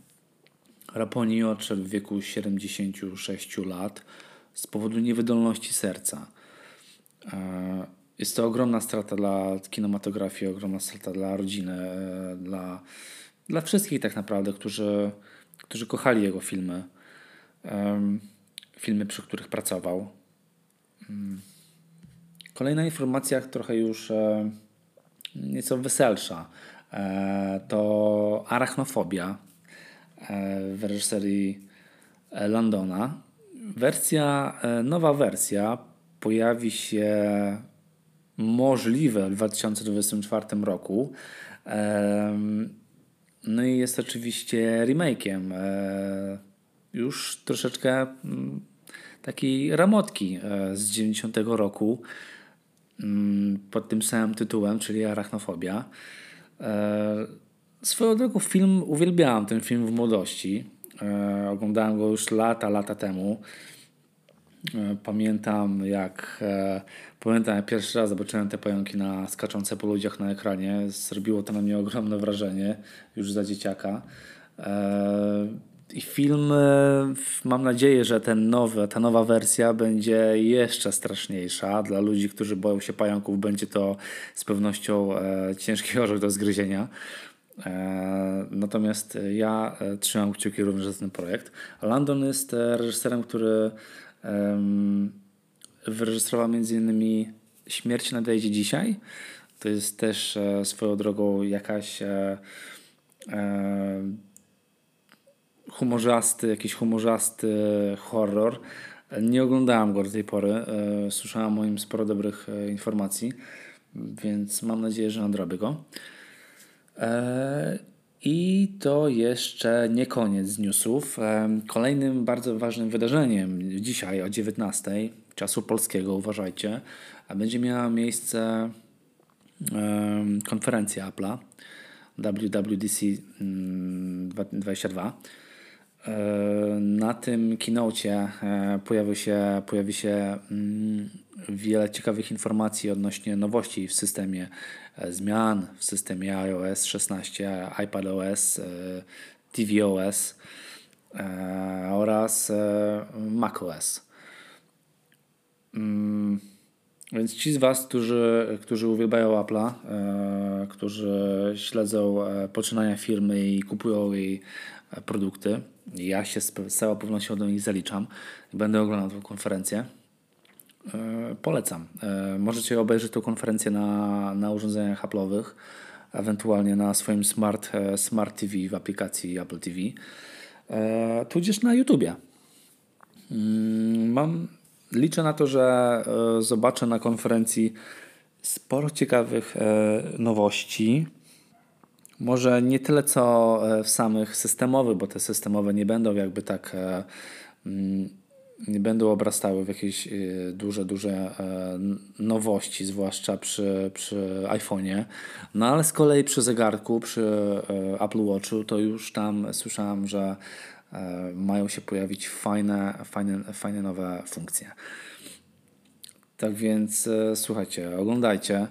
Raponi odszedł w wieku 76 lat z powodu niewydolności serca. E, jest to ogromna strata dla kinematografii, ogromna strata dla rodziny, e, dla, dla wszystkich tak naprawdę, którzy, którzy kochali jego filmy. filmy, przy których pracował. Kolejna informacja, trochę już e, nieco weselsza, e, to Arachnofobia w reżyserii Londona. Wersja, nowa wersja pojawi się możliwe w 2024 roku. No i jest oczywiście remake'iem e, już troszeczkę mm, takiej ramotki e, z 90 roku pod tym samym tytułem, czyli Arachnofobia. E, swoją drogą film, uwielbiałem ten film w młodości. Oglądałem go już lata, lata temu. Pamiętam jak Pamiętam, jak pierwszy raz zobaczyłem te pająki na, skaczące po ludziach na ekranie. Zrobiło to na mnie ogromne wrażenie, już za dzieciaka. E, I film, e, mam nadzieję, że ten nowy, ta nowa wersja będzie jeszcze straszniejsza. Dla ludzi, którzy boją się pająków, będzie to z pewnością e, ciężki orzech do zgryzienia. Natomiast ja trzymam kciuki również za ten projekt. Landon jest reżyserem, który wyreżyserowała m.in. Śmierć nadejdzie dzisiaj. To jest też e, swoją drogą jakaś e, e, humorzasty, jakiś humorzasty horror. Nie oglądałem go do tej pory. E, słyszałem o nim sporo dobrych e, informacji, więc mam nadzieję, że nadrobię go. E, I to jeszcze nie koniec newsów. Kolejnym bardzo ważnym wydarzeniem dzisiaj o 19 czasu polskiego, uważajcie, będzie miała miejsce konferencja Apple'a WWDC 22. Na tym keynote pojawi się, pojawi się mm, wiele ciekawych informacji odnośnie nowości w systemie e, zmian w systemie iOS 16, iPadOS, e, tvOS e, oraz macOS. Mm, więc ci z Was, którzy, którzy uwielbiają Apple'a, e, którzy śledzą e, poczynania firmy i kupują jej e, produkty, ja się z, całą pewnością do nich zaliczam będę oglądał tę konferencję. E, polecam. E, możecie obejrzeć tę konferencję na, na urządzeniach Apple'owych, ewentualnie na swoim smart, e, smart TV w aplikacji Apple TV, tudzież na YouTubie. Mm, mam liczę na to, że e, zobaczę na konferencji sporo ciekawych e, nowości. Może nie tyle co e, w samych systemowych, bo te systemowe nie będą jakby tak mm, nie będą obrastały w jakieś duże, duże nowości, zwłaszcza przy, przy iPhone'ie. No ale z kolei przy zegarku, przy Apple Watchu, to już tam słyszałem, że E, mają się pojawić fajne, fajne, fajne nowe funkcje. Tak więc e, słuchajcie, oglądajcie.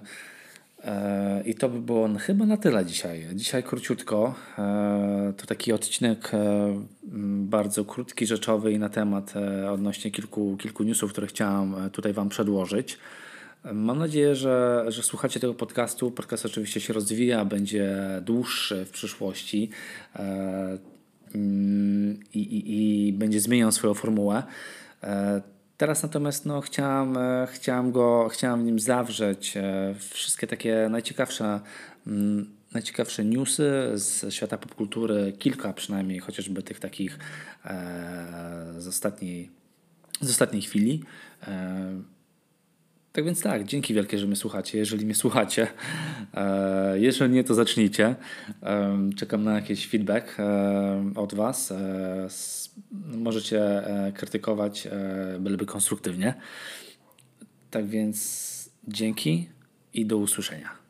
E, I to by było chyba na tyle dzisiaj. Dzisiaj króciutko. To taki odcinek bardzo krótki, rzeczowy i na temat odnośnie kilku, kilku newsów, które chciałem tutaj Wam przedłożyć. Mam nadzieję, że, że słuchacie tego podcastu. Podcast oczywiście się rozwija, będzie dłuższy w przyszłości e, i, i, i będzie zmieniał swoją formułę. E, teraz natomiast no, chciałem, e, chciałem, go, chciałem w nim zawrzeć wszystkie takie najciekawsze, mm, najciekawsze newsy z świata popkultury, kilka przynajmniej, chociażby tych takich z ostatniej, z ostatniej chwili. Tak więc tak, dzięki wielkie, że mnie słuchacie, jeżeli mnie słuchacie. E, jeżeli nie, to zacznijcie. E, czekam na jakiś feedback e, od Was. Możecie krytykować, byleby konstruktywnie. Tak więc dzięki i do usłyszenia.